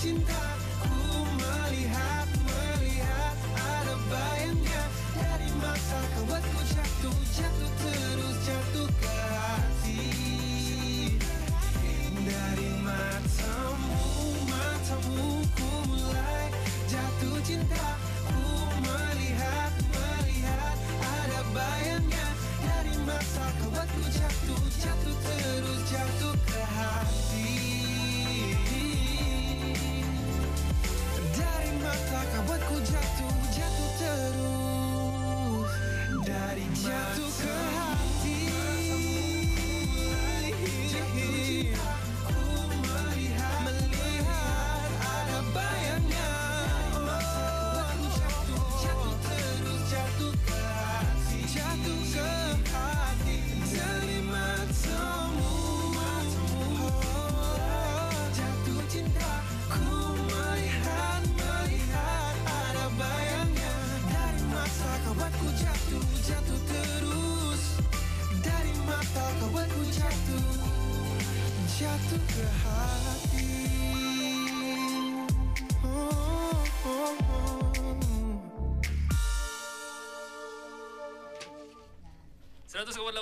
cinta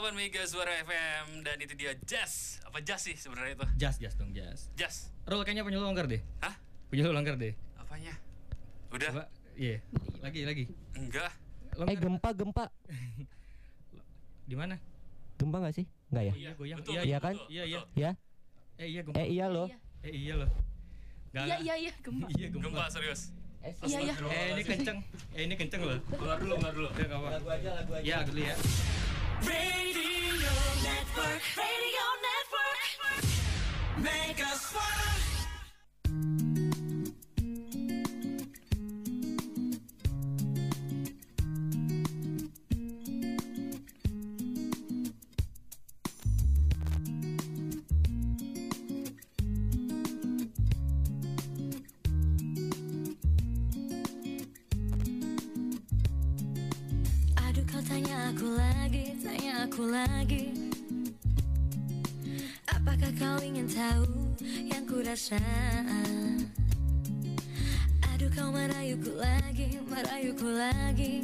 100,8 Mega Suara FM dan itu dia Jazz. Apa Jazz sih sebenarnya itu? Jas, jas dong, jas. Jazz. Roll kayaknya punya lu longgar deh. Hah? Punya lu longgar deh. Apanya? Udah? Coba, iya. Lagi, lagi. Enggak. Longgar. Eh gempa gempa Di mana? gempa nggak sih? Nggak ya? Iya, goyang. Betul, Iya, betul, iya kan? betul, Iya, iya. betul. Ya? Eh iya gempa. Eh iya loh. Eh iya loh. Gak, Iya iya iya gempa. Iya gempa. Gempa serius. Iya iya. Eh ini kenceng. Eh ini kenceng loh. Keluar dulu, keluar dulu. Udah gak apa. Lagu aja lagu aja. Ya, dulu ya. Radio Network, Radio Network, Mega Suara. Aduh lagi. Apakah kau ingin tahu yang ku rasa Aduh kau merayuku lagi, merayuku lagi.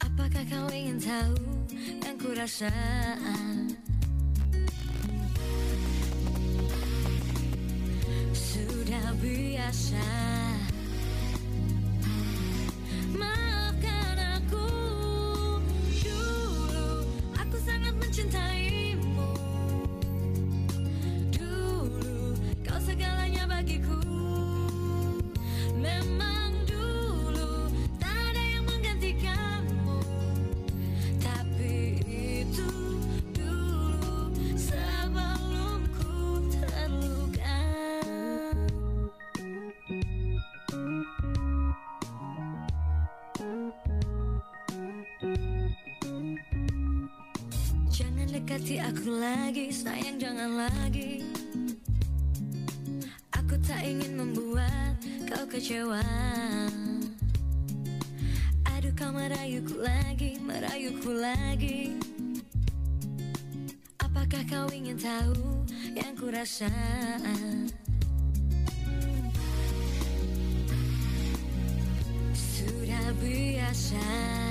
Apakah kau ingin tahu yang ku rasa Sudah biasa dekati aku lagi, sayang jangan lagi. Aku tak ingin membuat kau kecewa. Aduh kau merayuku lagi, merayuku lagi. Apakah kau ingin tahu yang ku rasa? Sudah biasa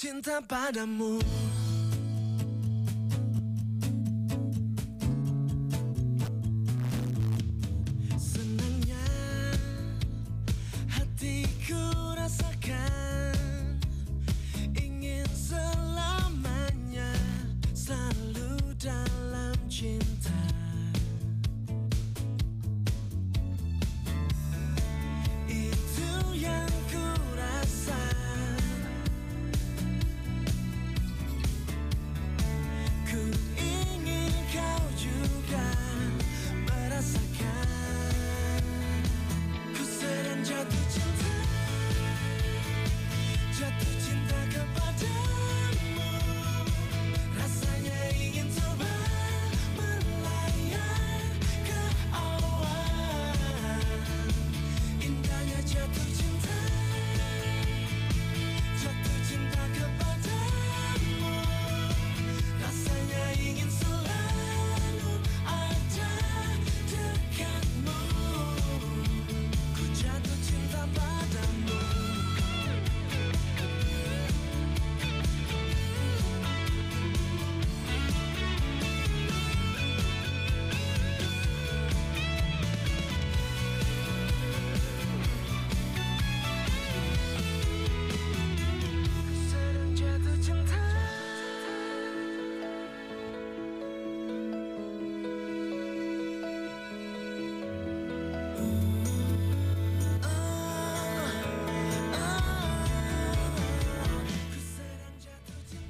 cinta padamu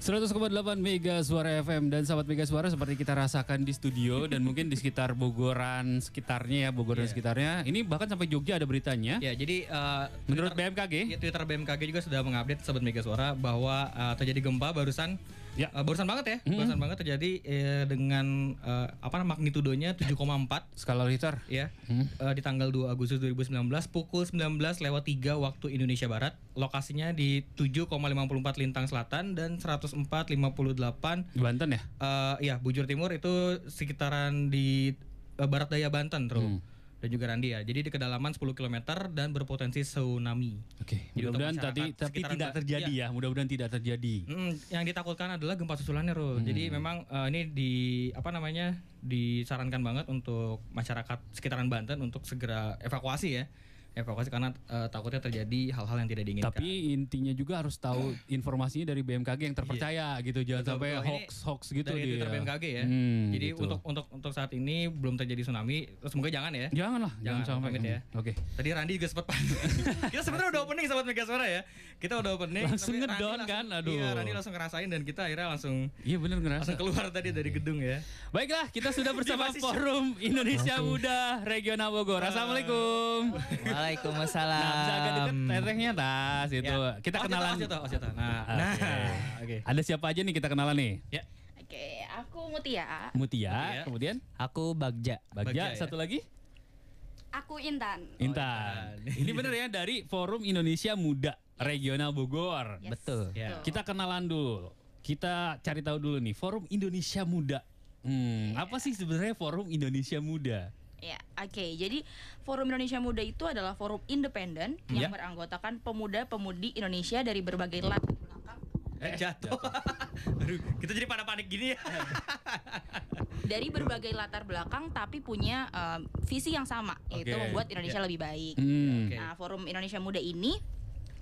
100,8 Mega Suara FM dan sahabat Mega Suara seperti kita rasakan di studio dan mungkin di sekitar Bogoran sekitarnya ya Bogor dan Iya. sekitarnya. Ini bahkan sampai Jogja ada beritanya. Ya, jadi eh, Menurut Twitter- BMKG, Ya, Twitter BMKG juga sudah mengupdate Sobat Mega Suara bahwa eh, terjadi gempa barusan. Ya. Eh, barusan banget ya, Hmm. barusan banget terjadi eh, dengan eh, apa magnitudonya 7,4 skala Richter. ya. Hmm. Eh, di tanggal 2 Agustus 2019 pukul 19 lewat 3 waktu Indonesia Barat. Lokasinya di 7,54 Lintang Selatan dan 104,58 Di Banten ya? eh ya Bujur Timur itu sekitaran di eh, barat daya Banten, Bro. Hmm. Dan juga Randi ya. Jadi di kedalaman 10 km dan berpotensi tsunami. Oke, untuk mudah-mudahan tadi tapi tidak terjadi ya. Mudah-mudahan tidak terjadi. Mm, yang ditakutkan adalah gempa susulannya, Ro. Jadi memang eh, ini di apa namanya? disarankan banget untuk masyarakat sekitaran Banten untuk segera evakuasi ya. Evakuasi karena eh, takutnya terjadi hal-hal yang tidak diinginkan. Tapi intinya juga harus tahu informasinya dari BMKG yang terpercaya gitu. Jangan Betul, sampai betul. Hoax hoax gitu dari dia. Twitter BMKG ya. Hmm, Jadi gitu. untuk untuk untuk saat ini belum terjadi tsunami. Semoga jangan ya. Jangan lah, jangan, Jangan, sampai pamit ya. Oke. Tadi Randi juga sempat kita sebenarnya udah opening sahabat Mega Suara ya. Kita udah opening. Langsung langsung- kan? Aduh. Iya, Randi langsung ngerasain dan kita akhirnya langsung Iya benar ngerasa. langsung keluar tadi dari gedung ya. Baiklah, kita sudah bersama Forum Indonesia Muda Regional Bogor. Assalamualaikum. Waalaikumsalam. Nah, bisa agak deket tetehnya tas itu. Ya. Kita Oh, kenalan. Osito, Osito, Osito. Nah, Oke. nah, oke. Ada siapa aja nih kita kenalan nih? Ya. Oke, aku Mutia. Mutia, Mutia. kemudian Aku Bagja. Bagja, Bagja, ya. satu lagi Aku Intan. Intan. Intan. Ini bener ya dari Forum Indonesia Muda Regional Bogor. Yes, Betul. Ya. Kita kenalan dulu. Kita cari tahu dulu nih Forum Indonesia Muda. Hmm, apa sih sebenarnya Forum Indonesia Muda? Ya, oke. Jadi Forum Indonesia Muda itu adalah forum independen Ya. yang beranggotakan pemuda-pemudi Indonesia dari berbagai latar belakang Eh, jatuh. Aduh, kita jadi pada panik gini ya. dari berbagai latar belakang tapi punya um, visi yang sama yaitu Oke. membuat Indonesia lebih baik. Hmm. Oke. Nah, Forum Indonesia Muda ini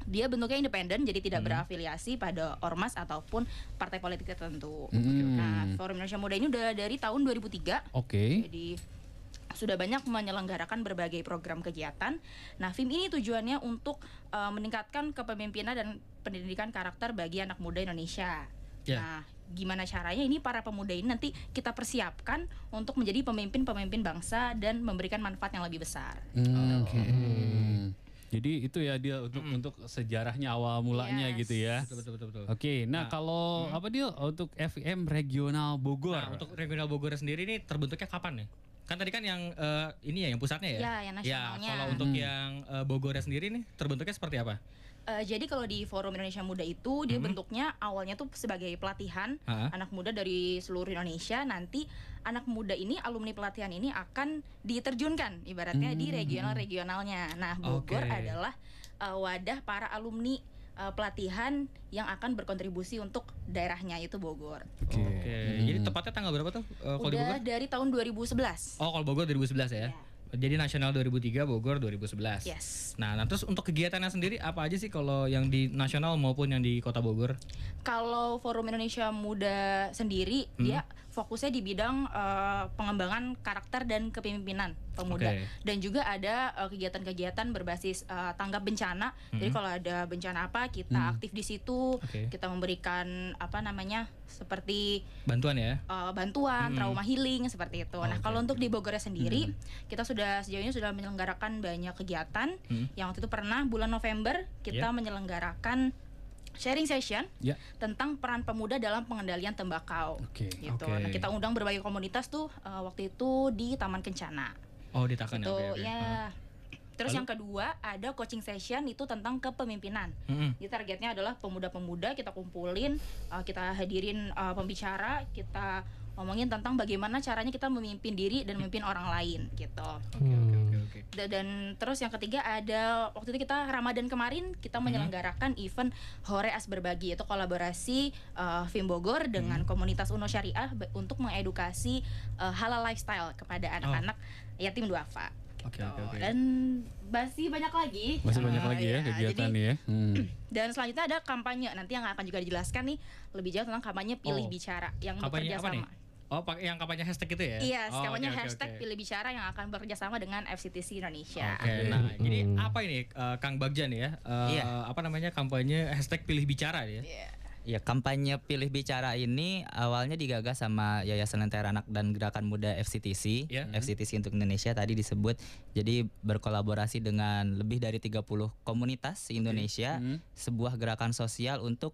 dia bentuknya independen jadi tidak berafiliasi pada ormas ataupun partai politik tertentu. Hmm. Nah, Forum Indonesia Muda ini udah dari tahun 2003. Oke. Jadi sudah banyak menyelenggarakan berbagai program kegiatan. Nah, FIM ini tujuannya untuk eh, meningkatkan kepemimpinan dan pendidikan karakter bagi anak muda Indonesia. Ya. Nah, gimana caranya ini para pemuda ini nanti kita persiapkan untuk menjadi pemimpin-pemimpin bangsa dan memberikan manfaat yang lebih besar. Hmm, Oke. Jadi itu ya dia untuk untuk sejarahnya awal mulanya Yes. gitu ya. Betul betul betul. betul. Oke, nah, kalau apa dia untuk FM regional Bogor? Nah, untuk regional Bogor sendiri ini terbentuknya kapan nih? Kan tadi kan yang eh, ini ya yang pusatnya ya? Ya, yang nasionalnya. kalau untuk yang eh, Bogornya sendiri nih terbentuknya seperti apa? Eh, jadi kalau di Forum Indonesia Muda itu dia bentuknya awalnya tuh sebagai pelatihan Ha? anak muda dari seluruh Indonesia. Nanti anak muda ini alumni pelatihan ini akan diterjunkan ibaratnya di regional-regionalnya. Nah, Bogor Oke. adalah eh, wadah para alumni eh, pelatihan yang akan berkontribusi untuk daerahnya itu Bogor. Oke. Oke. Jadi tepatnya tanggal berapa tuh eh, kalau di Udah Bogor? dari tahun 2011. Oh, kalau Bogor 2011 ya. Iya. Jadi nasional 2003, Bogor 2011. Yes. Nah, nah terus untuk kegiatannya sendiri apa aja sih kalau yang di nasional maupun yang di Kota Bogor? Kalau Forum Indonesia Muda sendiri Hmm. dia fokusnya di bidang eh, pengembangan karakter dan kepemimpinan pemuda Oke. dan juga ada eh, kegiatan-kegiatan berbasis eh, tanggap bencana. Jadi kalau ada bencana apa kita aktif di situ, Hmm. Oke. kita memberikan apa namanya seperti Bantuan ya? eh, bantuan, trauma healing seperti itu. Nah, Oke, kalau untuk di Bogor sendiri, kita sudah sejauh ini sudah menyelenggarakan banyak kegiatan. Hmm. Yang waktu itu pernah bulan November kita Ya. menyelenggarakan sharing session Ya. tentang peran pemuda dalam pengendalian tembakau. Oke. Gitu. Oke. Nah, kita undang berbagai komunitas tuh eh, waktu itu di Taman Kencana. Oh, di Takan Itu ya. oke, oke. ya. Terus Lalu? yang kedua ada coaching session itu tentang kepemimpinan. Mm-mm. Jadi targetnya adalah pemuda-pemuda kita kumpulin, uh, kita hadirin uh, pembicara, kita ngomongin tentang bagaimana caranya kita memimpin diri dan memimpin orang lain gitu. Oke, oke, oke, oke. Da- Dan terus yang ketiga ada waktu itu kita Ramadan kemarin kita menyelenggarakan event Hore As Berbagi itu kolaborasi uh, Film Bogor dengan komunitas Uno Syariah untuk mengedukasi uh, halal lifestyle kepada anak-anak yatim duafa. Oke, oke, oke. Dan masih banyak lagi. Masih banyak Uh, lagi ya iya, kegiatan jadi- nih ya. Hmm. dan selanjutnya ada kampanye nanti yang akan juga dijelaskan nih lebih jauh tentang kampanye pilih Oh. bicara yang Kampanye bekerja apa nih? sama. Oh, pakai yang kampanye hashtag itu ya? Iya, Oh, kampanye hashtag oke. pilih bicara yang akan bekerja sama dengan FCTC Indonesia. Oke, nah jadi apa ini eh, Kang Bagjan ya? Eh, Iya. Apa namanya kampanye hashtag pilih bicara ya? Iya. Ya, kampanye pilih bicara ini awalnya digagas sama Yayasan Lentera Anak dan Gerakan Muda FCTC. Ya. FCTC untuk Indonesia tadi disebut. Jadi berkolaborasi dengan lebih dari 30 komunitas Indonesia, Hmm. sebuah gerakan sosial untuk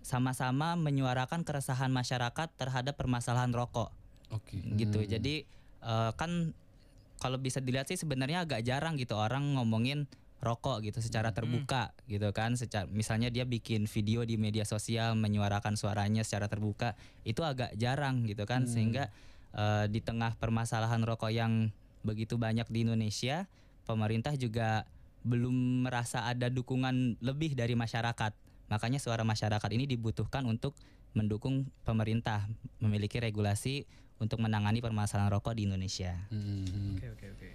sama-sama menyuarakan keresahan masyarakat terhadap permasalahan rokok. Oke. gitu. Jadi eh, kan kalau bisa dilihat sih sebenarnya agak jarang gitu orang ngomongin rokok gitu secara terbuka gitu kan. Secara misalnya dia bikin video di media sosial menyuarakan suaranya secara terbuka itu agak jarang gitu kan sehingga eh, di tengah permasalahan rokok yang begitu banyak di Indonesia, pemerintah juga belum merasa ada dukungan lebih dari masyarakat. Makanya suara masyarakat ini dibutuhkan untuk mendukung pemerintah memiliki regulasi untuk menangani permasalahan rokok di Indonesia. Hmm. Oke, oke, oke.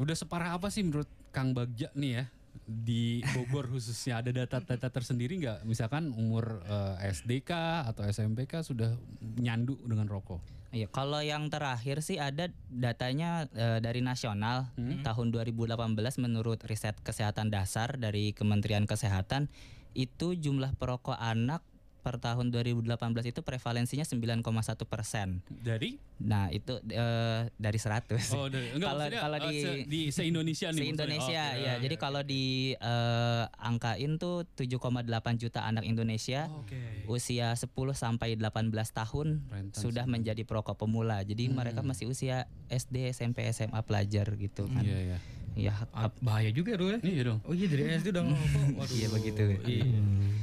Udah separah apa sih menurut Kang Bagja nih ya di Bogor khususnya ada data-data tersendiri nggak? Misalkan umur eh, SDK atau SMPK sudah nyandu dengan rokok. Iya, kalau yang terakhir sih ada datanya eh, dari nasional tahun 2018 menurut riset kesehatan dasar dari Kementerian Kesehatan itu jumlah perokok anak per tahun 2018 itu prevalensinya 9,1 persen. Dari? Nah itu eh, dari 100. Oh, dari, enggak, kalau kalau di se, di se-Indonesia nih. se. Indonesia Oke, ya. oke, Jadi oke. kalau di eh, angkain tuh 7,8 juta anak Indonesia Oke. usia 10 sampai 18 tahun Rentan sudah semua. menjadi perokok pemula. Jadi mereka masih usia SD, SMP, SMA pelajar gitu kan. Iya, iya. Ya, Ah, bahaya juga dulu ya. Iya dong. Oh iya dari SD udah ngerokok. Waduh. Iya, begitu. Iya.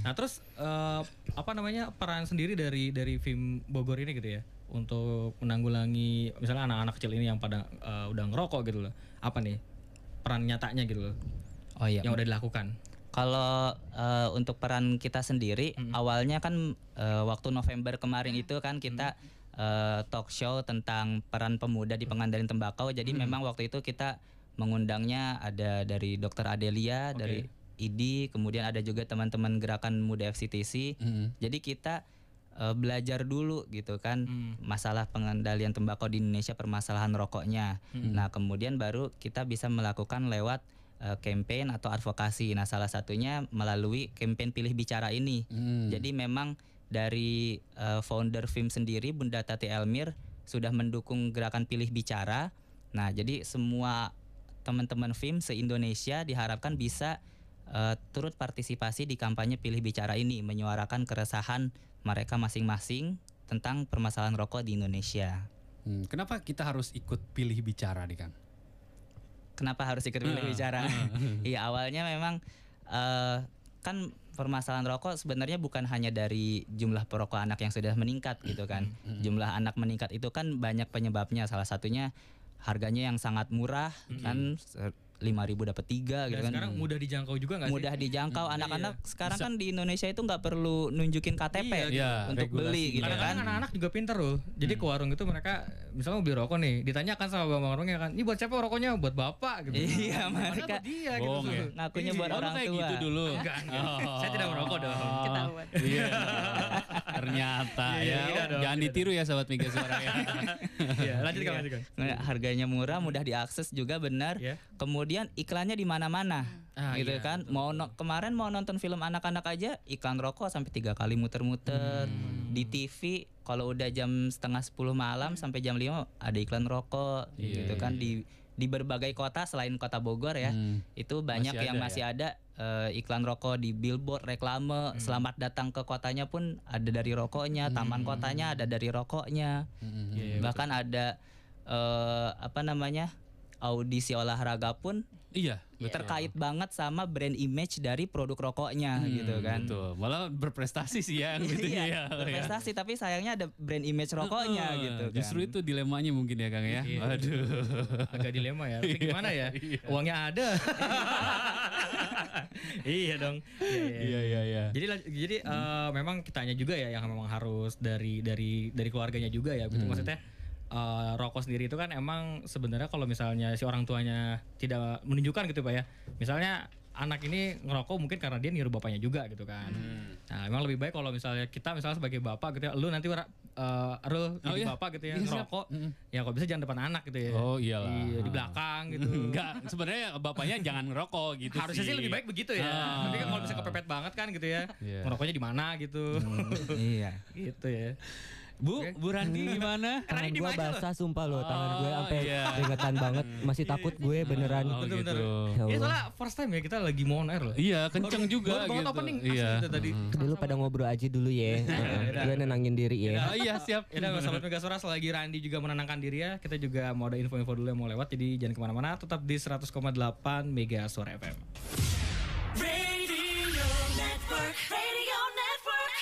Nah terus eh, apa namanya peran sendiri dari dari film Bogor ini gitu ya untuk menanggulangi misalnya anak-anak kecil ini yang pada eh, udah ngerokok gitu loh. Apa nih peran nyatanya gitu loh oh iya. yang udah dilakukan? Kalau eh, untuk peran kita sendiri, awalnya kan eh, waktu November kemarin itu kan kita eh, talk show tentang peran pemuda di pengendalian tembakau. Jadi memang waktu itu kita mengundangnya ada dari Dokter Adelia, dari ID, kemudian ada juga teman-teman gerakan muda FCTC. Mm. Jadi kita eh, belajar dulu gitu kan masalah pengendalian tembakau di Indonesia, permasalahan rokoknya. Nah, kemudian baru kita bisa melakukan lewat eh, campaign atau advokasi. Nah, salah satunya melalui campaign pilih bicara ini. Mm. Jadi memang dari eh, founder film sendiri Bunda Tati Elmir sudah mendukung gerakan pilih bicara. Nah, jadi semua teman-teman film se-Indonesia diharapkan bisa eh, turut partisipasi di kampanye pilih bicara ini, menyuarakan keresahan mereka masing-masing tentang permasalahan rokok di Indonesia. Hmm, Kenapa kita harus ikut pilih bicara nih Kang? Kenapa harus ikut pilih bicara? Iya awalnya memang eh, kan permasalahan rokok sebenarnya bukan hanya dari jumlah perokok anak yang sudah meningkat gitu kan. Jumlah anak meningkat itu kan banyak penyebabnya. Salah satunya harganya yang sangat murah kan lima ribu dapat tiga gitu Dan kan. sekarang mudah dijangkau juga nggak sih? mudah dijangkau Hmm, anak-anak iya. sekarang kan di Indonesia itu nggak perlu nunjukin KTP Iya, untuk regulasi. beli gitu Kadang-kadang kan. anak-anak juga pinter loh. Jadi ke warung itu mereka misalnya mau beli rokok nih, ditanyakan sama bang warungnya kan, ini buat siapa rokoknya? Buat bapak gitu. Iya, mereka buat dia gitu. ya? Ngakunya buat Oh, lu orang kayak tua. gitu dulu. Enggak, enggak. Saya tidak merokok dong. Ketahuan. Iya. Ternyata Iya, ya. Jangan ditiru ya sobat Mega Suara ya. Iya, lanjutkan lanjutkan. Nah, harganya murah, mudah diakses juga benar. Iya. Kemudian iklannya di mana-mana. Ah, gitu iya, kan. Mau no- kemarin mau nonton film anak-anak aja iklan rokok sampai tiga kali muter-muter Hmm. di TV. Kalau udah jam setengah 10 malam sampai jam 5 ada iklan rokok Iya, gitu kan di di berbagai kota selain kota Bogor ya. Hmm. Itu banyak Masih yang ada masih ya? ada eh, iklan rokok di billboard, reklame, Hmm. selamat datang ke kotanya pun ada dari rokoknya, taman kotanya ada dari rokoknya. Hmm. Iya, Bahkan ada eh, apa namanya? Audisi olahraga pun Iya. terkait banget sama brand image dari produk rokoknya gitu kan. Betul. Malah berprestasi sih ya gitu Iya, ya. berprestasi tapi sayangnya ada brand image rokoknya Heeh, gitu kan. Justru itu dilemanya mungkin ya Kang ya. Iya. Waduh. Agak dilema ya. Tapi gimana ya? Uangnya ada. iya dong. Iya, iya. Iya iya iya. Jadi jadi eh, memang kitanya juga ya yang memang harus dari dari dari keluarganya juga ya. Gitu. Maksudnya eh, rokok sendiri itu kan emang sebenarnya kalau misalnya si orang tuanya tidak menunjukkan gitu pak ya. Misalnya anak ini ngerokok mungkin karena dia niru bapaknya juga gitu kan. Nah, emang lebih baik kalau misalnya kita misalnya sebagai bapak gitu ya, lu nanti uh, lu Oh, jadi iya. bapak gitu ya, Iya, siap. ngerokok, ya kalau bisa jangan depan anak gitu ya. Oh, iyalah. Iya, di belakang gitu. Enggak, sebenarnya bapaknya jangan ngerokok gitu Harusnya sih lebih baik begitu ya. Ah. Tapi kan kalau bisa kepepet banget kan gitu ya. Iya. Ngerokoknya di mana gitu. iya. gitu ya. Bu, Bu Randi gimana? Tangan gue basah sumpah loh, tangan gue Oh, sampai iya. keringetan banget. Masih takut gue beneran. Oh, Betul, gitu. betul. Ya Allah. soalnya first time ya kita lagi mau on air loh. Iya, kenceng Baru- juga baru banget gitu. opening, asli Iya. tadi. Dulu pada ngobrol aja dulu ya. Gue nenangin diri ya. Oh iya, siap. Ya udah sobat Megasora selagi Randi juga menenangkan diri ya, kita juga mau ada info-info dulu yang mau lewat, jadi jangan ke mana-mana, tetap di 100,8 Megasora FM. Radio Network. Radio Network.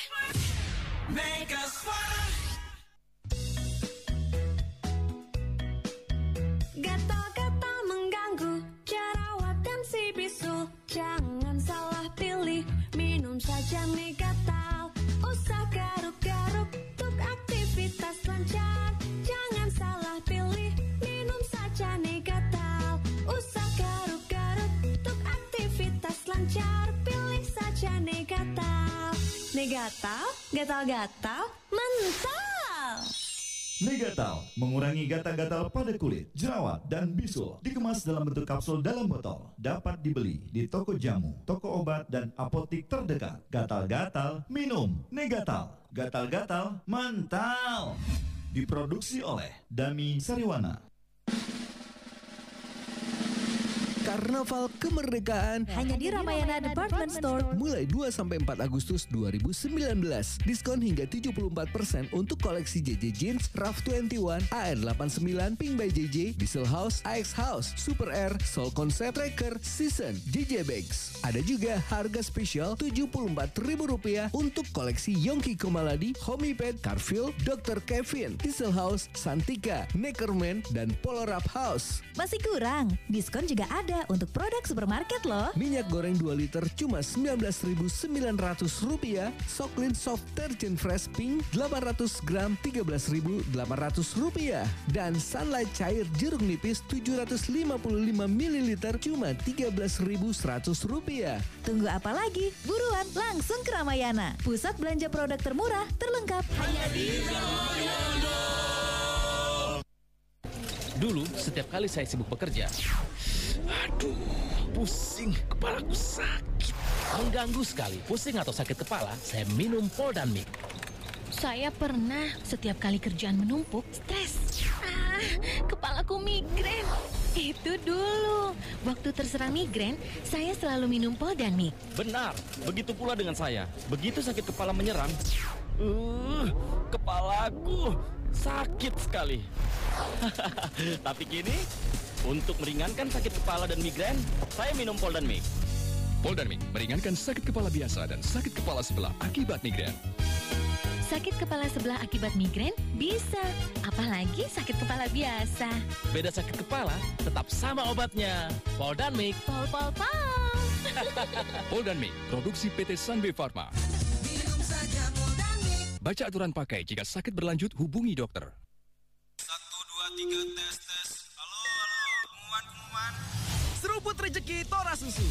Mega si bisul Jangan salah pilih. Minum saja nih gatal Usah garuk-garuk Untuk aktivitas lancar. Jangan salah pilih Minum saja nih gatal Usah garuk-garuk Untuk aktivitas lancar. Pilih saja nih gatal Nih gatal Gatal-gatal Mental Megatal mengurangi gatal-gatal pada kulit, jerawat, dan bisul. Dikemas dalam bentuk kapsul dalam botol. Dapat dibeli di toko jamu, toko obat, dan apotik terdekat. Gatal-gatal, minum. Negatal. Gatal-gatal, mantal. Diproduksi oleh Dami Sariwana. Karnaval Kemerdekaan Hanya di Ramayana Department Store mulai 2 sampai 4 Agustus 2019. Diskon hingga 74% untuk koleksi JJ Jeans, RAF 21, AR89, Pink by JJ, Diesel House, AX House, Super Air, Soul Concept Tracker, Season, JJ Bags. Ada juga harga spesial Rp74.000 untuk koleksi Yongki Komaladi, Homiped, Carfil, Dr. Kevin, Diesel House, Santika, Neckerman, dan Polo Rap House. Masih kurang? Diskon juga ada juga untuk produk supermarket loh. Minyak goreng 2 liter cuma 19.900 rupiah. Soklin Soft Detergent Fresh Pink 800 gram 13.800 rupiah. Dan Sunlight Cair Jeruk Nipis 755 ml cuma 13.100 rupiah. Tunggu apa lagi? Buruan langsung ke Ramayana. Pusat belanja produk termurah, terlengkap. Hanya di Dulu setiap kali saya sibuk bekerja, aduh, pusing, kepalaku sakit. Mengganggu sekali. Pusing atau sakit kepala, saya minum Poldan Mix. Saya pernah setiap kali kerjaan menumpuk, stres. Ah, kepalaku migrain. Itu dulu. Waktu terserang migrain, saya selalu minum Poldanmik. Benar, begitu pula dengan saya. Begitu sakit kepala menyerang, uh, kepalaku sakit sekali. Tapi kini, untuk meringankan sakit kepala dan migrain, saya minum Poldan Mix. Poldarmik meringankan sakit kepala biasa dan sakit kepala sebelah akibat migrain. Sakit kepala sebelah akibat migrain bisa, apalagi sakit kepala biasa. Beda sakit kepala, tetap sama obatnya. Poldan Mix. Pol pol pol. Poldarmik, produksi PT Sanbe Pharma. Baca aturan pakai jika sakit berlanjut hubungi dokter. Seruput rezeki Tora Susu.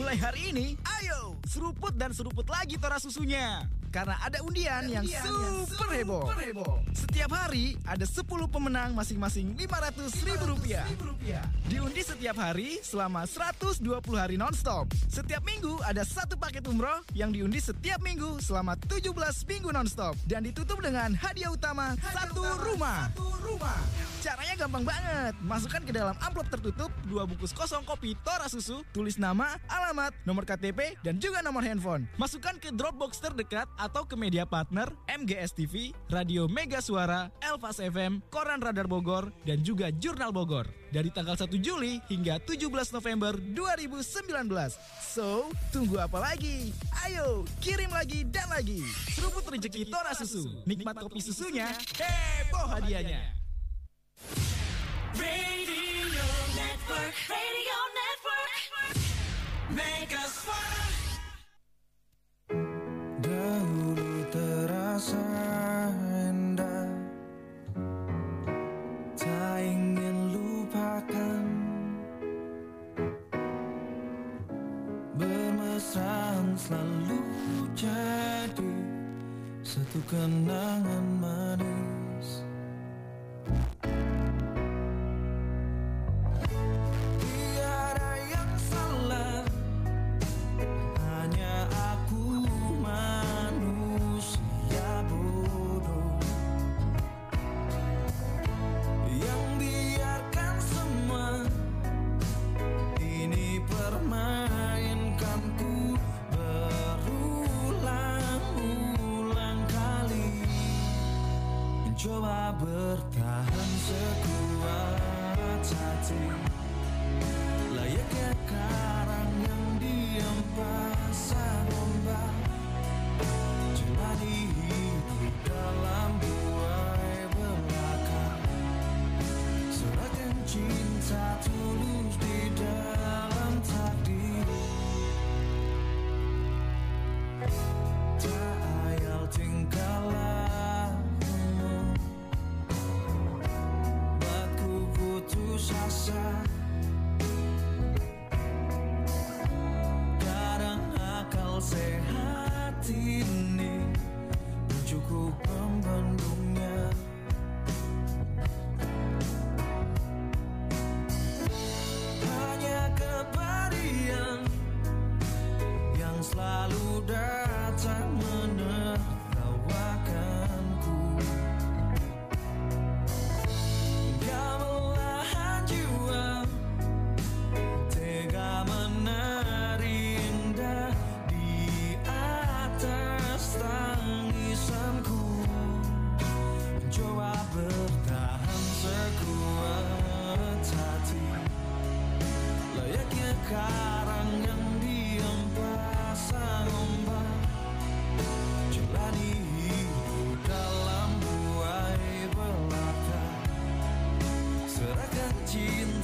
Mulai hari ini, ayo seruput dan seruput lagi Tora Susunya. Karena ada undian yang super heboh. Setiap hari ada 10 pemenang masing-masing 500 ribu rupiah. Diundi setiap hari selama 120 hari nonstop. Setiap minggu ada satu paket umroh yang diundi setiap minggu selama 17 minggu nonstop. Dan ditutup dengan hadiah utama satu rumah. Caranya gampang banget. Masukkan ke dalam amplop tertutup dua bungkus kosong kopi Tora Susu, tulis nama, alamat, nomor KTP, dan juga nomor handphone. Masukkan ke Dropbox terdekat atau ke media partner MGS TV, Radio Mega Suara, Elvas FM, Koran Radar Bogor, dan juga Jurnal Bogor. Dari tanggal 1 Juli hingga 17 November 2019. So, tunggu apa lagi? Ayo, kirim lagi dan lagi. Seruput rezeki Tora Susu. Nikmat kopi susunya, heboh hadiahnya. Radio Network, Radio Network, make us Bermesraan selalu jadi Satu kenangan manis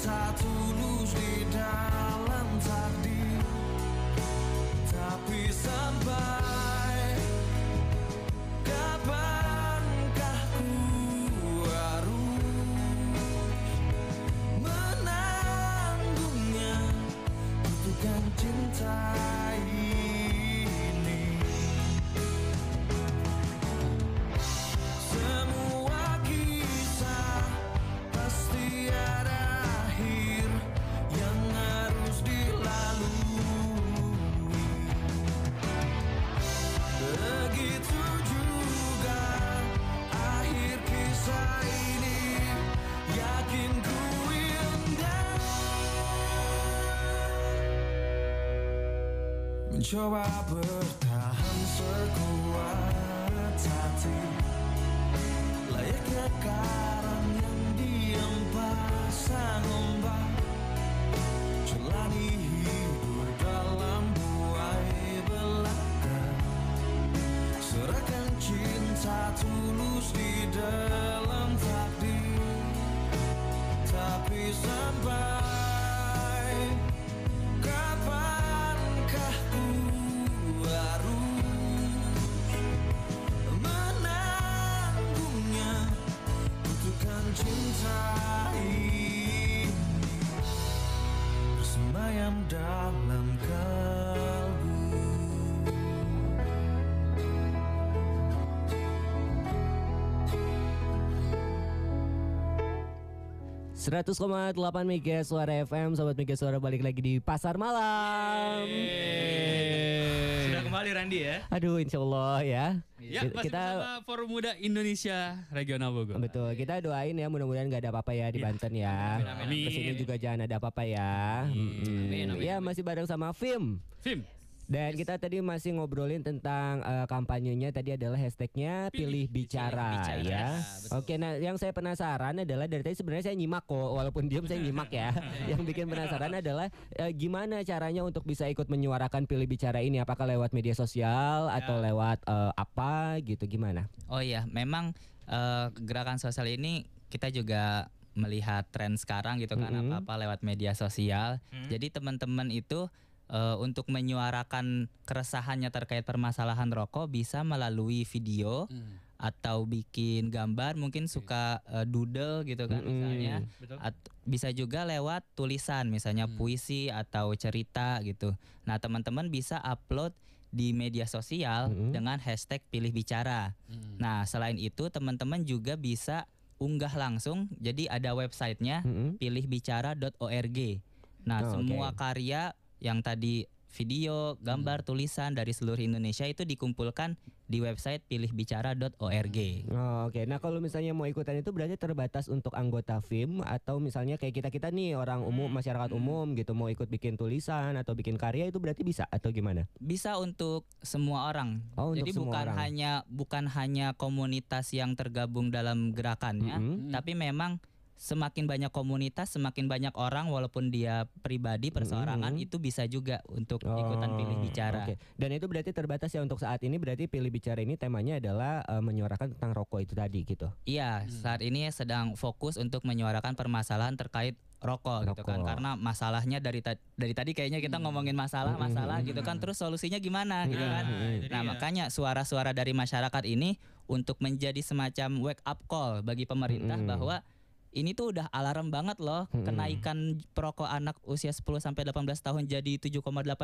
cinta your up. 100,8 Mega Suara FM Sobat Mega Suara balik lagi di Pasar Malam Sudah kembali Randi ya. Aduh insya Allah ya Ya, Kita- masih bersama Forum Muda Indonesia Regional Bogor. Betul, kita doain ya mudah-mudahan gak ada apa-apa ya di Banten ya. amin, amin. Ke sini juga jangan ada apa-apa ya. Mm-mm. Ya masih bareng sama Film. Film. Dan kita tadi masih ngobrolin tentang eh, kampanyenya tadi adalah hashtagnya pilih, bicara, bicara. ya. Oke, nah yang saya penasaran adalah dari tadi sebenarnya saya nyimak kok, walaupun diam saya nyimak ya. yang bikin penasaran adalah eh, gimana caranya untuk bisa ikut menyuarakan pilih bicara ini? Apakah lewat media sosial atau lewat eh, apa gitu? Gimana? Oh iya, memang eh, gerakan sosial ini kita juga melihat tren sekarang gitu kan Mm-mm. apa-apa lewat media sosial. Jadi teman-teman itu eh, untuk menyuarakan keresahannya terkait permasalahan rokok bisa melalui video atau bikin gambar, mungkin suka eh, doodle gitu kan Mm-mm. misalnya. Betul. At- bisa juga lewat tulisan misalnya puisi atau cerita gitu. Nah, teman-teman bisa upload di media sosial dengan hashtag pilih bicara. Nah, selain itu teman-teman juga bisa unggah langsung. Jadi ada websitenya pilihbicara.org. Nah, Oh, semua oke. karya yang tadi video, gambar, tulisan dari seluruh Indonesia itu dikumpulkan di website pilihbicara.org. Oh, Oke, nah kalau misalnya mau ikutan itu berarti terbatas untuk anggota FIM atau misalnya kayak kita kita nih orang umum masyarakat umum gitu mau ikut bikin tulisan atau bikin karya itu berarti bisa atau gimana? Bisa untuk semua orang. Oh, untuk Jadi semua bukan orang. hanya bukan hanya komunitas yang tergabung dalam gerakannya, Mm-mm. tapi memang semakin banyak komunitas, semakin banyak orang walaupun dia pribadi perseorangan Mm-mm. itu bisa juga untuk ikutan pilih Oh, bicara. Oke, dan itu berarti terbatas ya untuk saat ini berarti pilih bicara ini temanya adalah eh, menyuarakan tentang rokok itu tadi gitu. Iya, saat ini sedang fokus untuk menyuarakan permasalahan terkait rokok, gitu kan. Rokok. Karena masalahnya dari ta- dari tadi kayaknya kita ngomongin masalah, masalah gitu kan. Terus solusinya gimana gitu Nah, kan. itu Nah, dia. makanya suara-suara dari masyarakat ini untuk menjadi semacam wake up call bagi pemerintah Mm-mm. bahwa ini tuh udah alarm banget loh Mm-mm. kenaikan perokok anak usia 10 sampai 18 tahun jadi 7,8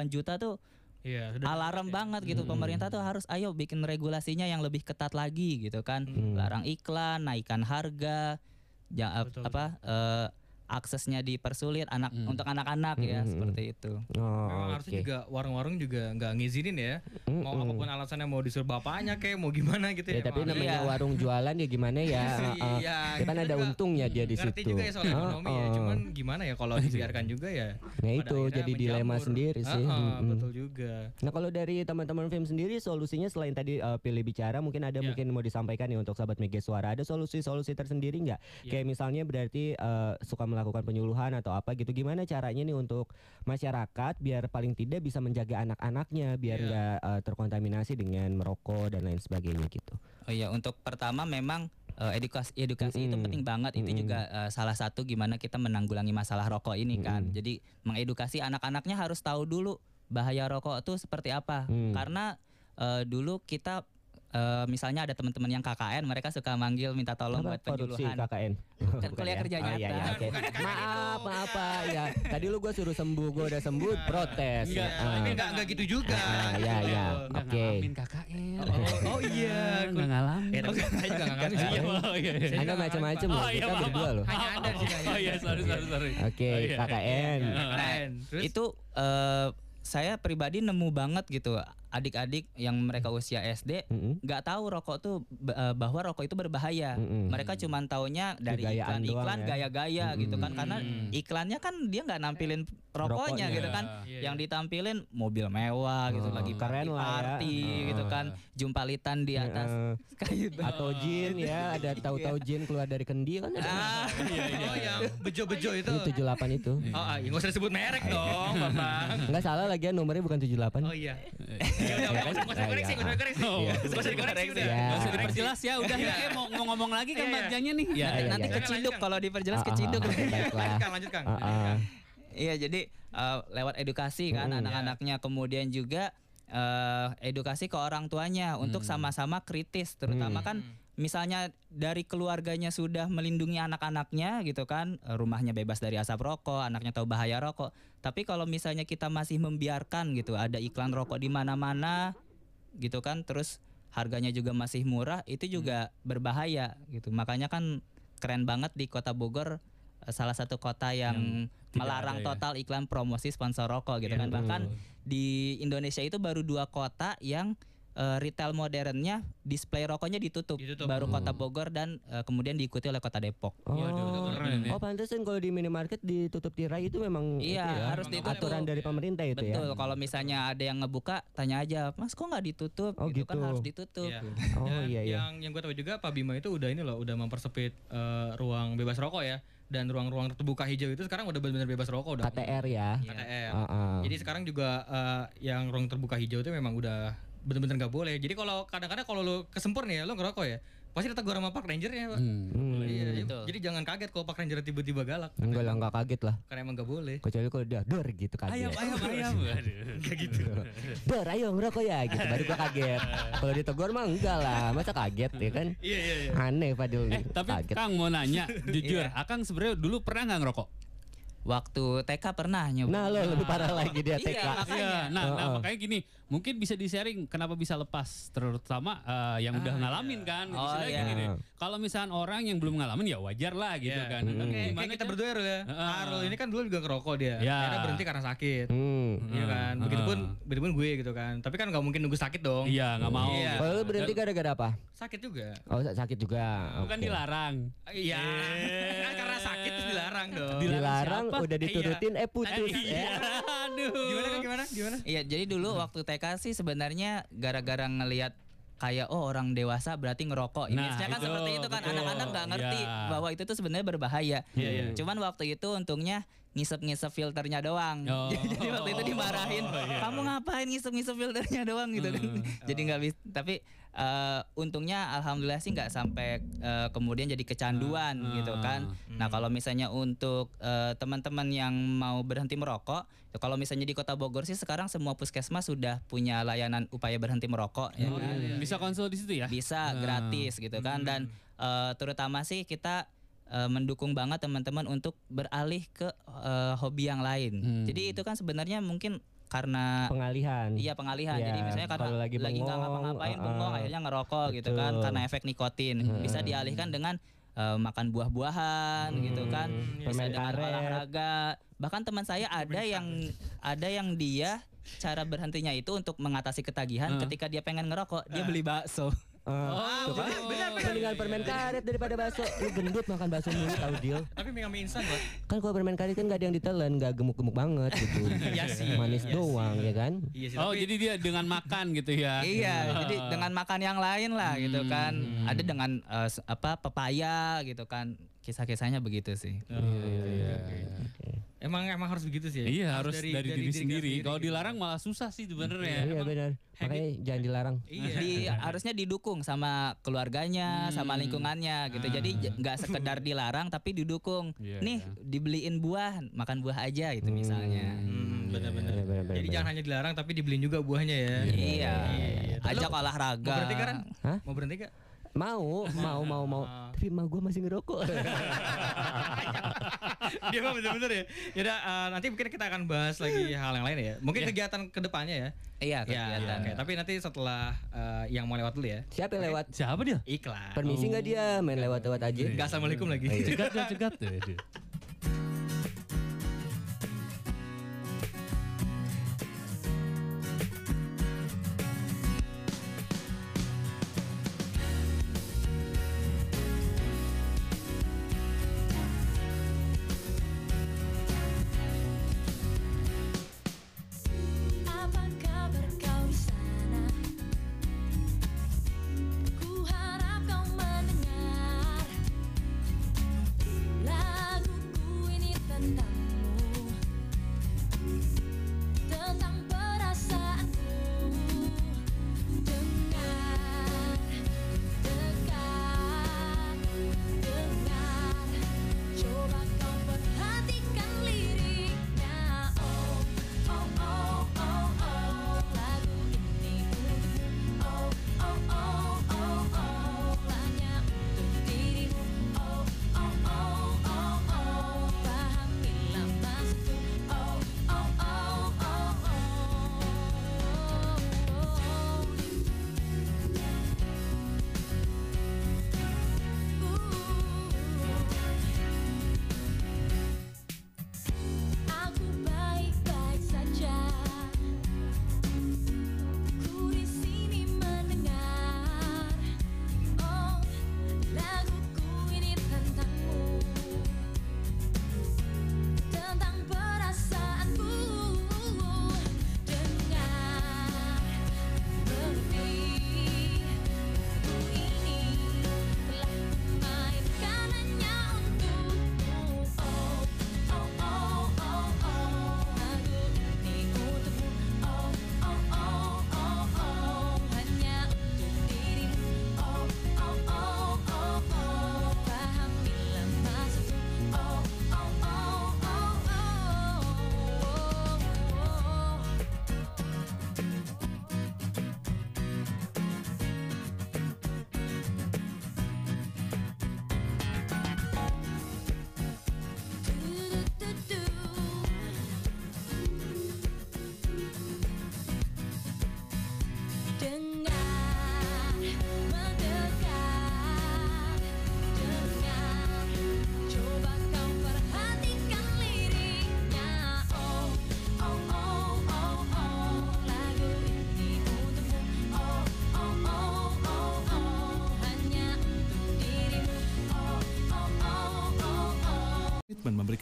juta tuh Iya, sudah alarm banget gitu. Pemerintah tuh harus ayo bikin regulasinya yang lebih ketat lagi gitu kan. Larang iklan naikkan harga ja- apa eh, aksesnya dipersulit anak untuk anak-anak ya Hmm. seperti itu Oh, Memang harusnya juga warung-warung juga nggak ngizinin ya. Mau apa pun alasannya mau disuruh bapaknya kayak mau gimana gitu Ya, ya. tapi namanya harusnya. warung jualan ya gimana ya? uh, uh, Iya, ya kan kita ada untungnya dia di ngerti situ. juga ya soal ekonomi ya. Oh. Cuman gimana ya kalau dibiarkan juga ya. Nah itu jadi dilema menjamur. sendiri sih. Heeh, Mm-mm. betul juga. Nah kalau dari teman-teman film sendiri solusinya selain tadi uh, pilih bicara mungkin ada Ya. mungkin mau disampaikan nih untuk sahabat Mega Suara ada solusi-solusi tersendiri nggak? Ya. Kayak misalnya berarti uh, suka melakukan penyuluhan atau apa gitu. Gimana caranya nih untuk masyarakat biar paling tidak bisa menjaga anak-anaknya biar Ya. nggak uh, terkontaminasi dengan merokok dan lain sebagainya gitu. oh iya untuk pertama memang eh, edukasi edukasi itu penting banget. Itu juga eh, salah satu gimana kita menanggulangi masalah rokok ini kan. Jadi mengedukasi anak-anaknya harus tahu dulu bahaya rokok itu seperti apa. Mm. karena eh, dulu kita eh, misalnya ada teman-teman yang KKN mereka suka manggil minta tolong Apa buat penyuluhan KKN? Bukan kuliah ya? kerja Oh, iya, nyata. iya, oke. Maaf, maaf Pak. Ya, tadi lu gue suruh sembuh, gue udah sembuh, protes. Enggak, Ah. ini enggak enggak gitu juga. Ah, ya, ya. Oke. ngalamin KKN. Oh, oh iya, Nggak ngalamin. Tapi saya juga nggak ngalamin sih. Iya, oh, iya, iya. Anda macam-macam loh, Oh, iya, kita maaf, berdua loh. Hanya Anda sih. Oh iya, sorry, sorry, sorry. Oke, Oh, iya, KKN. iya. Itu eh, saya pribadi nemu banget gitu adik-adik yang mereka usia SD nggak tahu rokok tuh eh, bahwa rokok itu berbahaya. Mm-mm. Mereka cuma taunya dari Gayaan iklan-iklan ya. gaya-gaya gitu kan karena iklannya kan dia nggak nampilin rokoknya, Rokoknya. gitu kan. Iya, Yang ditampilin mobil mewah gitu Oh, lagi keren lah ya. party gitu Oh. kan. Jumpalitan di atas kayu Atau jin ya, ada tahu-tahu jin keluar dari kendi kan ada. Ah, Oh, yang bejo-bejo itu. Ini 78 itu. Oh, ah, ya nggak usah disebut merek dong, Bapak. Enggak salah lagi nomornya bukan 78. Oh iya. Ya udah, udah, nggak usah- nggak usah dikoreksi, nggak usah dikoreksi. Nggak usah dikoreksi udah. Ya. Nggak usah diperjelas ya, udah Iya. kayak mau, ngomong lagi kan Iya, iya. bagiannya nih. Iya, iya, nanti iya. keciduk kalau diperjelas keciduk. baiklah. Lanjutkan, lanjutkan. Ah, ah. Iya, jadi eh, lewat edukasi kan Mm. anak-anaknya kemudian juga eh, edukasi ke orang tuanya untuk sama-sama kritis, terutama Mm. kan misalnya dari keluarganya sudah melindungi anak-anaknya gitu kan, rumahnya bebas dari asap rokok, anaknya tahu bahaya rokok. Tapi kalau misalnya kita masih membiarkan gitu, ada iklan rokok di mana-mana gitu kan, terus harganya juga masih murah, itu juga berbahaya gitu. Makanya kan keren banget di Kota Bogor eh, salah satu kota yang, tidak melarang ada ya. total iklan promosi sponsor rokok gitu Iya, kan. Bahkan di Indonesia itu baru dua kota yang eh, retail modernnya display rokoknya ditutup, Ditutup. baru Kota Bogor dan eh, kemudian diikuti oleh Kota Depok. Oh, keren ya. oh pantesan kalau di minimarket ditutup tirai itu memang Iya, itu ya, harus ditutup. aturan dari pemerintah itu ya. Betul, kalau misalnya ada yang ngebuka, tanya aja, Mas kok nggak ditutup? Oh, gitu, kan gitu. harus ditutup. Iya. Oh Dan iya iya. Yang yang gue tahu juga Pak Bima itu udah ini loh, udah mempersempit eh, ruang bebas rokok ya. Dan ruang-ruang terbuka hijau itu sekarang udah benar-benar bebas rokok udah. KTR ya. KTR. Ah, ah. Jadi sekarang juga eh, yang ruang terbuka hijau itu memang udah benar-benar nggak boleh. Jadi kalau kadang-kadang kalau lu kesempur nih ya, lu ngerokok ya, pasti ditegur sama Park Ranger-nya, Pak. Hmm. Iya, iya. Betul. jadi jangan kaget kalau Park Ranger tiba-tiba galak. Enggak lah, enggak kaget lah. Karena emang nggak boleh. Kecuali kalau dia dor gitu kaget. Ayam, ayam, ayam. Kayak gitu. Dor, ayo ngerokok ya gitu. Baru gua kaget. kalau ditegur mah enggak lah. Masa kaget ya kan? Iya, iya, iya. Aneh Fadil. Eh, tapi kaget. Kang mau nanya, jujur, Iya. Akang sebenarnya dulu pernah nggak ngerokok? Waktu TK pernah nyoba. Nah, lo lebih parah lagi dia Iya, TK. makanya. Iya, nah, nah Oh, oh. makanya gini, mungkin bisa di-sharing kenapa bisa lepas, terutama eh, yang udah ngalamin kan. Oh, iya. gini deh, kalau misalnya orang yang belum ngalamin ya wajar lah gitu Iya. kan. Nah, Kayak, gimana kayak kita berdua ya. Heeh. Arul ini kan dulu juga ngerokok dia. Iya. Akhirnya berhenti karena sakit. Hmm. Iya kan. Begitupun begitupun gue gitu kan. Tapi kan nggak mungkin nunggu sakit dong. Iya, nggak mau. Iya. Kalau lu berhenti gara-gara apa? Sakit juga. Oh, sakit juga. Bukan Oke. dilarang. Iya. Terus dilarang dong. Dilarang, siapa? udah diturutin eh putus Iya. ya. Aduh. Gimana kan gimana? Gimana? Iya, jadi dulu waktu TK sih sebenarnya gara-gara ngelihat kayak oh orang dewasa berarti ngerokok. Nah, Image-nya kan itu, seperti itu kan anak-anak nggak ngerti Iya. bahwa itu tuh sebenarnya berbahaya. Iya, iya. Cuman waktu itu untungnya ngisep-ngisep filternya doang. Oh. Jadi waktu itu dimarahin, Oh, iya. kamu ngapain ngisep-ngisep filternya doang gitu kan. Jadi nggak bisa. Tapi eh, untungnya alhamdulillah sih nggak sampai eh, kemudian jadi kecanduan Ah. gitu kan. Nah kalau misalnya untuk eh, teman-teman yang mau berhenti merokok, ya kalau misalnya di Kota Bogor sih sekarang semua puskesmas sudah punya layanan upaya berhenti merokok. ya Oh, kan? iya. Bisa konsul di situ ya? Bisa Ah. gratis gitu kan dan eh, terutama sih kita eh, mendukung banget teman-teman untuk beralih ke eh, hobi yang lain. Hmm. Jadi itu kan sebenarnya mungkin karena Pengalihan. Iya pengalihan. Jadi Iya, misalnya karena kalau lagi lagi nggak ngapa-ngapain bengong akhirnya ngerokok gitu kan Betul. karena efek nikotin. Bisa dialihkan dengan eh, makan buah-buahan gitu kan. Bisa Hmm. Permen dengan karet. olahraga. Bahkan teman saya ada yang ada yang dia cara berhentinya itu untuk mengatasi ketagihan Uh. ketika dia pengen ngerokok, dia beli bakso. Ah, tuh kan? benar, Mendingan permen karet daripada bakso. Lu gendut makan bakso mulu tahu deal. Tapi mie mie instan, Bot. Kan kalau permen karet kan gak ada yang ditelan, gak gemuk-gemuk banget gitu. Iya sih, Manis iya doang ya kan? Iya sih. Oh, jadi dia dengan makan gitu ya? Iya, jadi dengan makan yang lain lah gitu kan. Hmm. Ada dengan s- apa pepaya gitu kan. Kisah-kisahnya begitu sih. Emang emang harus begitu sih. ya? Iya harus dari, diri, sendiri. Kalau dilarang malah susah sih sebenarnya. Iya benar. Makanya jangan dilarang. Iya. Di harusnya didukung sama keluarganya, sama lingkungannya gitu. Jadi j- nggak sekedar dilarang tapi didukung. Iya, Nih dibeliin buah, makan buah aja gitu misalnya. Hmm, benar-benar. Jadi jangan hanya dilarang tapi dibeliin juga buahnya ya. Iya. Tapi Ajak olahraga. Mau berhenti kan? Hah? Mau berhenti gak? Mau, mau, mau, mau. Tapi mah gue masih ngerokok. Dia mah bener-bener ya. Yaudah eh, nanti mungkin kita akan bahas lagi hal yang lain ya. Mungkin kegiatan ke depannya ya. Iya kegiatan. oke. Tapi nanti setelah eh, yang mau lewat dulu ya. Siapa yang lewat? Siapa dia? Iklan. Permisi nggak dia main lewat-lewat aja? Gak assalamualaikum lagi. Cegat deh, cegat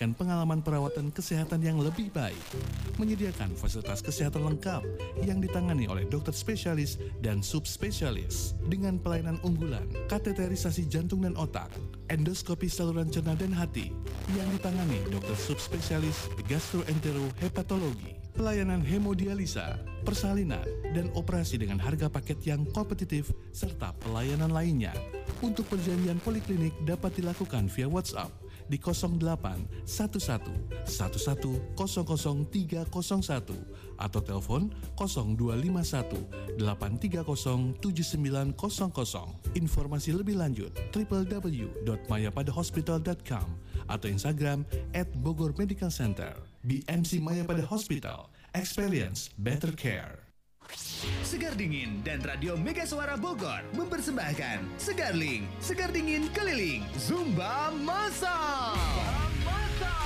memberikan pengalaman perawatan kesehatan yang lebih baik, menyediakan fasilitas kesehatan lengkap yang ditangani oleh dokter spesialis dan subspesialis. Dengan pelayanan unggulan, kateterisasi jantung dan otak, endoskopi saluran cerna dan hati yang ditangani dokter subspesialis gastroenterohepatologi, pelayanan hemodialisa, persalinan, dan operasi dengan harga paket yang kompetitif serta pelayanan lainnya. Untuk perjanjian poliklinik dapat dilakukan via WhatsApp di 08 11 11 00 301 atau telepon 0251 830 7900. Informasi lebih lanjut www.mayapadahospital.com atau Instagram at Bogor Medical Center. BMC Mayapada Hospital. Experience better care. Segar Dingin dan Radio Mega Suara Bogor mempersembahkan Segarling, Segar Dingin Keliling, Zumba Masal.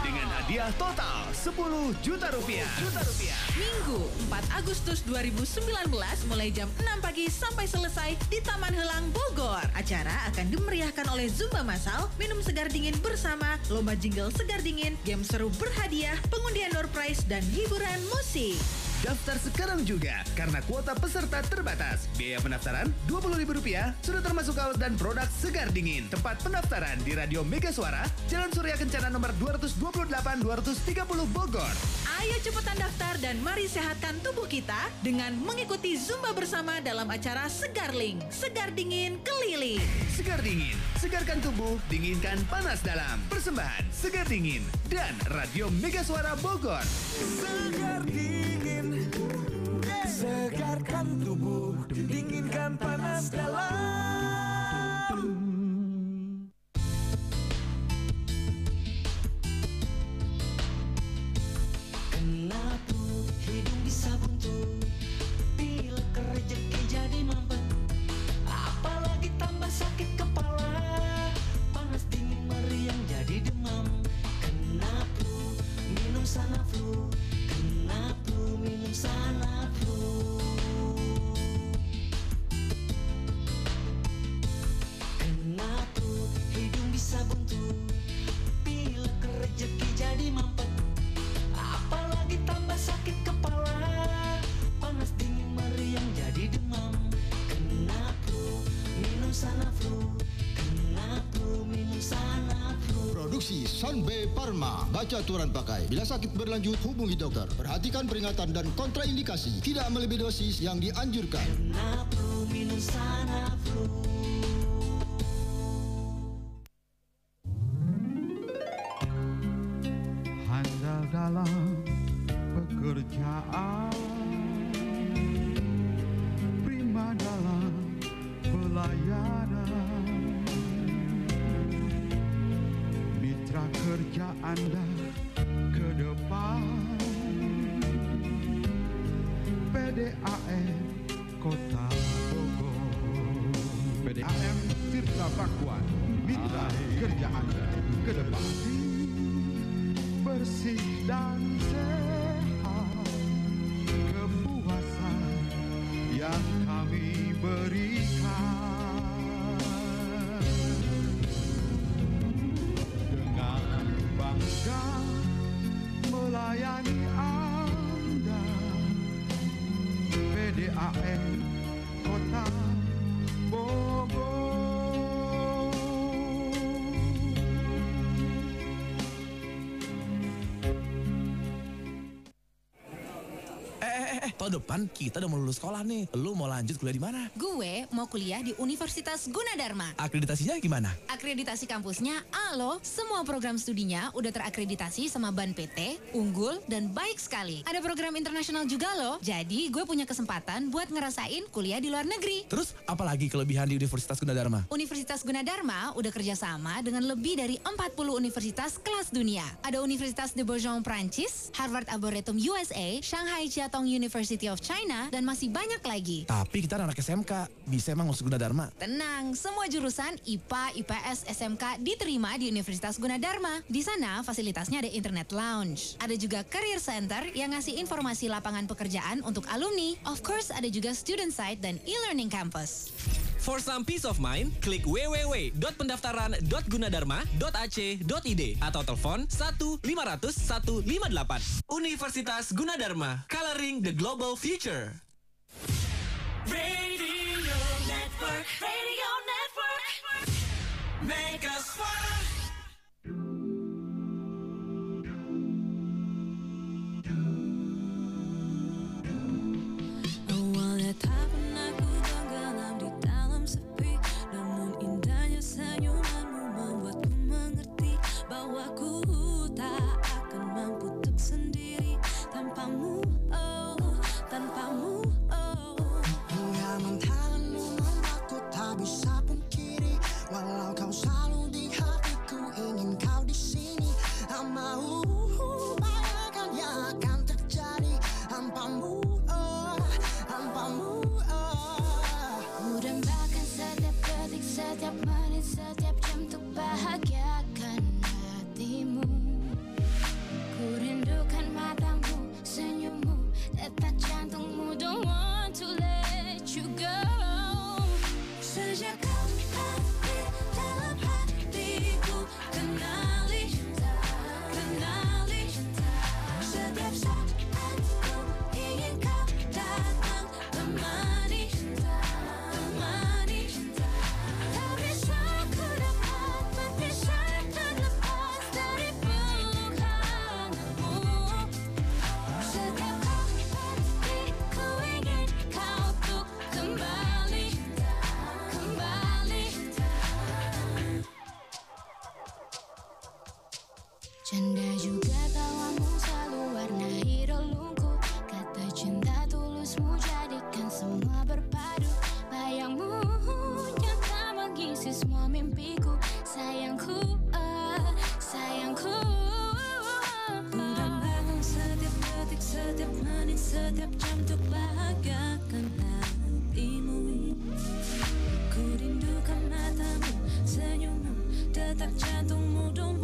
Dengan hadiah total 10 juta rupiah. Juta rupiah. Minggu 4 Agustus 2019 mulai jam 6 pagi sampai selesai di Taman Helang Bogor. Acara akan dimeriahkan oleh Zumba Masal, minum segar dingin bersama, lomba jingle segar dingin, game seru berhadiah, pengundian door prize, dan hiburan musik. Daftar sekarang juga karena kuota peserta terbatas. Biaya pendaftaran Rp20.000 sudah termasuk kaos dan produk segar dingin. Tempat pendaftaran di Radio Mega Suara, Jalan Surya Kencana nomor 228 230 Bogor. Ayo cepetan daftar dan mari sehatkan tubuh kita dengan mengikuti Zumba bersama dalam acara Segarling, Segar Dingin Keliling. Segar dingin, segarkan tubuh, dinginkan panas dalam. Persembahan Segar Dingin dan Radio Mega Suara Bogor. Segar dingin Segarkan tubuh Dinginkan panas dalam Aturan pakai. Bila sakit berlanjut, hubungi dokter. Perhatikan peringatan dan kontraindikasi. Tidak melebihi dosis yang dianjurkan. nobody tahun depan kita udah mau lulus sekolah nih. Lu mau lanjut kuliah di mana? Gue mau kuliah di Universitas Gunadarma. Akreditasinya gimana? Akreditasi kampusnya A loh. Semua program studinya udah terakreditasi sama BAN PT, unggul, dan baik sekali. Ada program internasional juga loh. Jadi gue punya kesempatan buat ngerasain kuliah di luar negeri. Terus apalagi kelebihan di Universitas Gunadarma? Universitas Gunadarma udah kerjasama dengan lebih dari 40 universitas kelas dunia. Ada Universitas de Bourgogne Prancis, Harvard Arboretum USA, Shanghai Jiatong University of China, dan masih banyak lagi. Tapi kita anak SMK, bisa emang masuk Gunadarma? Tenang, semua jurusan IPA, IPS, SMK diterima di Universitas Gunadarma. Di sana fasilitasnya ada internet lounge. Ada juga career center yang ngasih informasi lapangan pekerjaan untuk alumni. Of course, ada juga student site dan e-learning campus. For some peace of mind, klik www.pendaftaran.gunadarma.ac.id atau telepon 1 500 158. Universitas Gunadarma, coloring the global future. Radio Network Radio Network Mega Suara Awalnya setiap jam untuk bahagiakan hatimu Ku rindukan matamu, senyummu, detak jantungmu Don't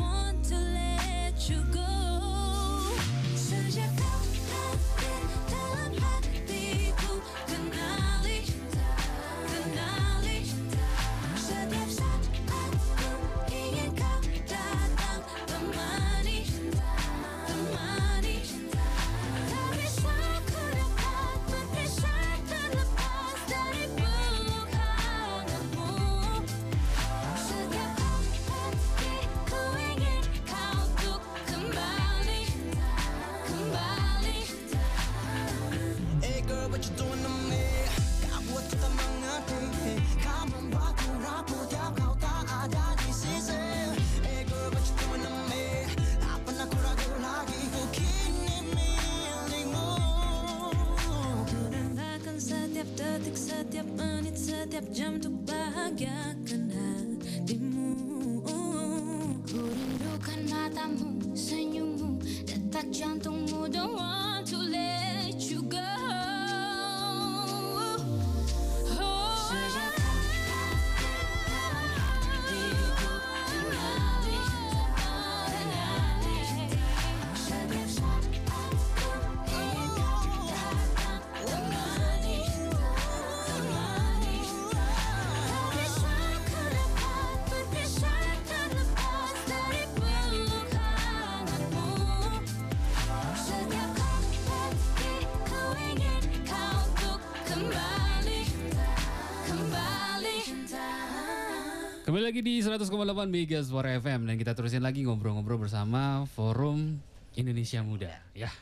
Kembali lagi di 100,8 Mega Suara FM dan kita terusin lagi ngobrol-ngobrol bersama Forum Indonesia Muda. Ya,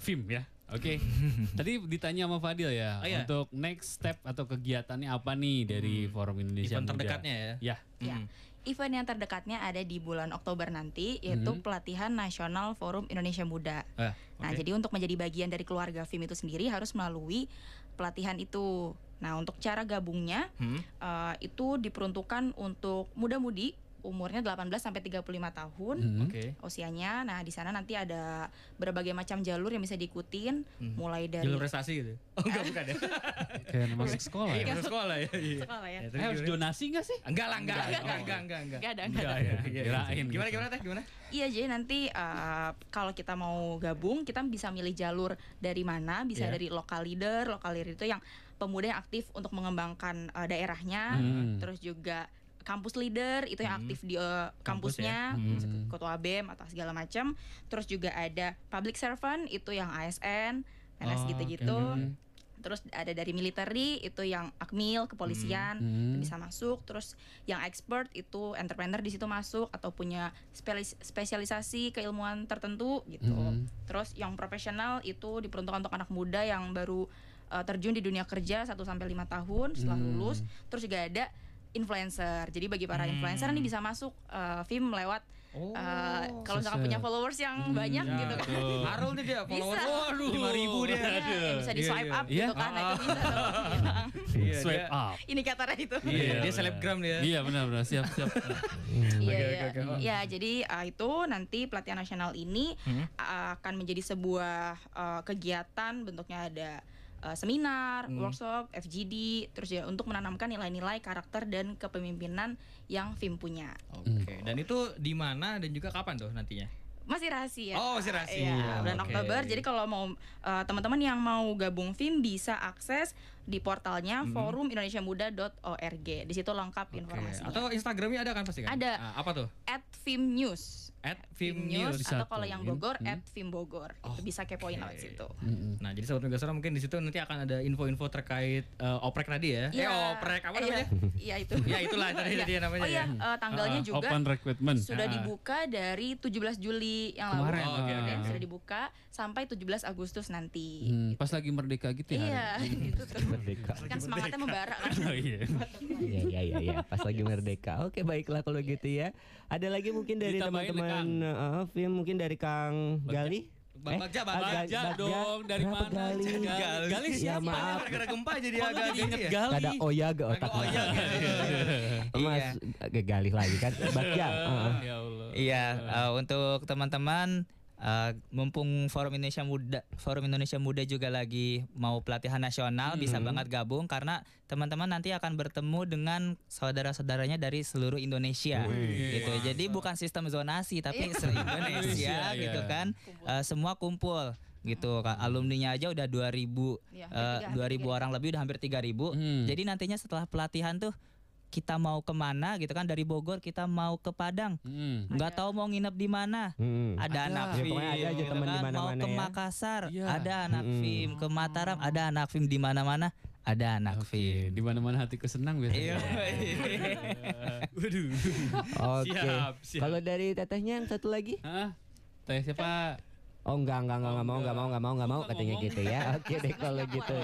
FIM ya. Oke. Tadi ditanya sama Fadil ya Oh, iya. untuk next step atau kegiatannya apa nih dari Forum Indonesia Event Muda? terdekatnya ya? Ya. Ya. Event yang terdekatnya ada di bulan Oktober nanti yaitu Mhm. pelatihan nasional Forum Indonesia Muda. Eh, Nah, oke. jadi untuk menjadi bagian dari keluarga FIM itu sendiri harus melalui pelatihan itu. Nah, untuk cara gabungnya Hmm. eh, itu diperuntukkan untuk muda-mudi umurnya 18 sampai 35 tahun Hmm. Oke. usianya. Nah, di sana nanti ada berbagai macam jalur yang bisa diikutin Hmm. mulai dari Jalur prestasi gitu. Oh enggak bukan ya. Kayak masuk sekolah Iya, ya? masuk sekolah ya. Iya. Sekolah ya. terus Eh, harus donasi nggak sih? Enggak lah, enggak, Enggak, enggak, enggak, enggak, enggak. Nggak ada, Enggak, nggak ya. ada. Iya, Kirain. Gimana gimana teh? Gimana? Iya, jadi nanti uh, kalau kita mau gabung, kita bisa milih jalur dari mana, bisa Iya. dari lokal leader, lokal leader itu yang pemuda yang aktif untuk mengembangkan uh, daerahnya, Hmm. terus juga kampus leader itu yang Hmm. aktif di uh, Kampus ya. kampusnya, Hmm. ketua BEM atau segala macam. Terus juga ada public servant itu yang ASN, PNS Oh, gitu-gitu. oke. Terus ada dari military itu yang akmil, kepolisian Hmm. itu bisa masuk. Terus yang expert itu entrepreneur di situ masuk atau punya spesialisasi keilmuan tertentu gitu. Hmm. Terus yang profesional itu diperuntukkan untuk anak muda yang baru uh, terjun di dunia kerja 1 sampai 5 tahun setelah Hmm. lulus. Terus juga ada influencer. Jadi bagi para Hmm. influencer nih bisa masuk uh, film lewat Oh. uh, kalau misalkan punya followers yang banyak ya, gitu kan. tuh. Harul nih dia followers. Bisa. Waduh, 5000 dia. Iya, yang bisa di Iya, swipe iya. up Iya? gitu kan. Nah, itu bisa tuh. Iya, Swipe dia- up. Indikatornya itu. Iya, dia benar. selebgram dia. Iya benar-benar siap siap. Iya, iya. Oh. Ya, jadi uh, itu nanti pelatihan nasional ini Hmm. uh, akan menjadi sebuah uh, kegiatan bentuknya ada uh, seminar, Hmm. workshop, FGD, terus ya untuk menanamkan nilai-nilai karakter dan kepemimpinan yang FIM punya. Oke, dan itu di mana dan juga kapan tuh nantinya? Masih rahasia. Oh, masih rahasia. Iya, bulan Oke. Oktober. Jadi kalau mau uh, teman-teman yang mau gabung FIM bisa akses di portalnya Mhm. forumindonesiamuda.org. Di situ lengkap Oke. informasinya. Atau Instagramnya ada kan pasti kan? Ada. Ah, apa tuh? at Film News. At Film News News. atau kalau yang Bogor Hmm. at Film Bogor. Itu bisa kepoin lewat situ. Nah, jadi sobat Megasora mungkin di situ nanti akan ada info-info terkait eh, oprek tadi ya. Iya. Eh, oprek apa Iya. namanya? Iya itu. Ya, itulah tadi- Iya. tadi namanya Oh iya, ya. eh, tanggalnya Ah, juga open recruitment. sudah Ah. dibuka dari 17 Juli yang lalu. Kemarin. Oh, Dan oke. sudah dibuka sampai 17 Agustus nanti. Hmm, pas lagi merdeka gitu ya. Iya, itu tuh. Merdeka. Kan semangatnya membara kan. Oh iya. Iya iya iya iya pas lagi merdeka. Oke baiklah kalau gitu ya. Ada lagi mungkin dari teman-teman uh, film mungkin dari Kang Gali. Bang Bagja, Bang Bagja dong, dari Kenapa mana? Gali? Gali. Gali Ya siapa? maaf. Gara-gara gempa jadi Kok agak jadi inget ya? Gali? Ada oya ke otak. Iya. Mas agak Gali lagi kan. Bagja. uh, Ya Allah. Iya, eh, untuk teman-teman eh, mumpung Forum Indonesia Muda Forum Indonesia Muda juga lagi mau pelatihan nasional bisa Mhm. banget gabung karena teman-teman nanti akan bertemu dengan saudara-saudaranya dari seluruh Indonesia Wih, gitu. Jadi bukan sistem zonasi tapi Iya. se-Indonesia Iya, gitu iya. kan. Eh, semua kumpul gitu kan alumninya aja udah 2000 Iya, eh, hampir tiga- 2000 orang lebih udah hampir 3000 Hmm. jadi nantinya setelah pelatihan tuh kita mau ke mana gitu kan dari Bogor kita mau ke Padang Hmm. nggak tahu mau nginep di mana Hmm. ada, Ada. anak Ya, film ada aja gitu teman di kan. mau ke ya. Makassar Iya. ada anak Mm-mm. film ke Mataram ada anak film di mana-mana ada anak Oke, film di mana-mana hatiku senang biasanya. Iya. Waduh. Oke. Siap. Kalau dari tetehnya yang satu lagi? Hah? Teh siapa? Oh enggak enggak enggak, enggak mau enggak mau enggak mau enggak mau katanya gitu ya. Oke deh kalau gitu.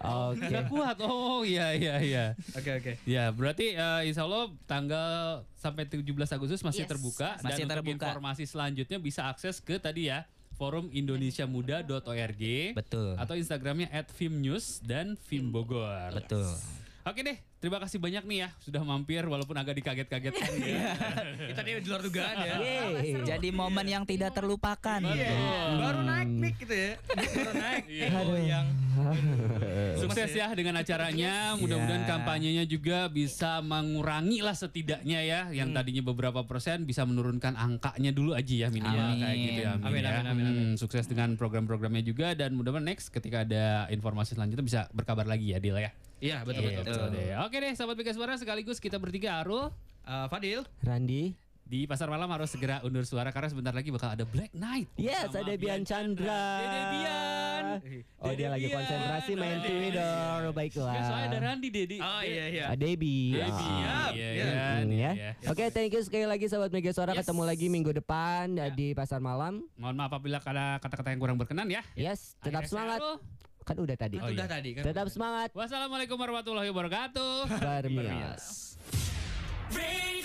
Oke. Nggak kuat. Oh iya iya iya. Oke oke. Ya berarti eh, insya Allah tanggal sampai 17 Agustus masih Yes. terbuka Masih dan untuk terbuka. informasi selanjutnya bisa akses ke tadi ya forumindonesiamuda.org betul atau Instagramnya @filmnews dan Film Bogor. betul Oke deh, terima kasih banyak nih ya sudah mampir walaupun agak dikaget-kagetkan ya. Kita nih di luar dugaan ya. Yeay. jadi momen yang tidak terlupakan Iya. Baru naik mic gitu ya. Baru naik. Iya. Goyang. Sukses ya dengan acaranya. Mudah-mudahan Iya. kampanyenya juga bisa mengurangi lah setidaknya ya yang Hmm. tadinya beberapa persen bisa menurunkan angkanya dulu aja ya minimal Amin. kayak gitu ya. Amin, Amin, ya. amin, amin, amin. Hmm, sukses dengan program-programnya juga dan mudah-mudahan next ketika ada informasi selanjutnya bisa berkabar lagi ya Dila ya. Iya betul betul. Betul deh. Oke deh sahabat Mega Suara sekaligus kita bertiga Arul Eh, Fadil. Randi. di pasar malam harus segera undur suara karena sebentar lagi bakal ada Black Night. Yes, ada Bian Chandra. Dede Bian. Oh, dia lagi konsentrasi main Dede. Twitter. Baiklah. Ya, soalnya ada Randi Dedi. Oh iya iya. Iya, Iya. iya, iya, ya. iya. Oke, thank you sekali lagi sahabat Mega Suara. Yes. Ketemu lagi minggu depan Ya. uh, di pasar malam. Mohon maaf apabila ada kata-kata yang kurang berkenan ya. Yes, tetap Akhirnya semangat. Kan udah tadi. Kan oh, iya. udah tadi kan. Tetap semangat. Wassalamualaikum warahmatullahi wabarakatuh. Bermias. Radio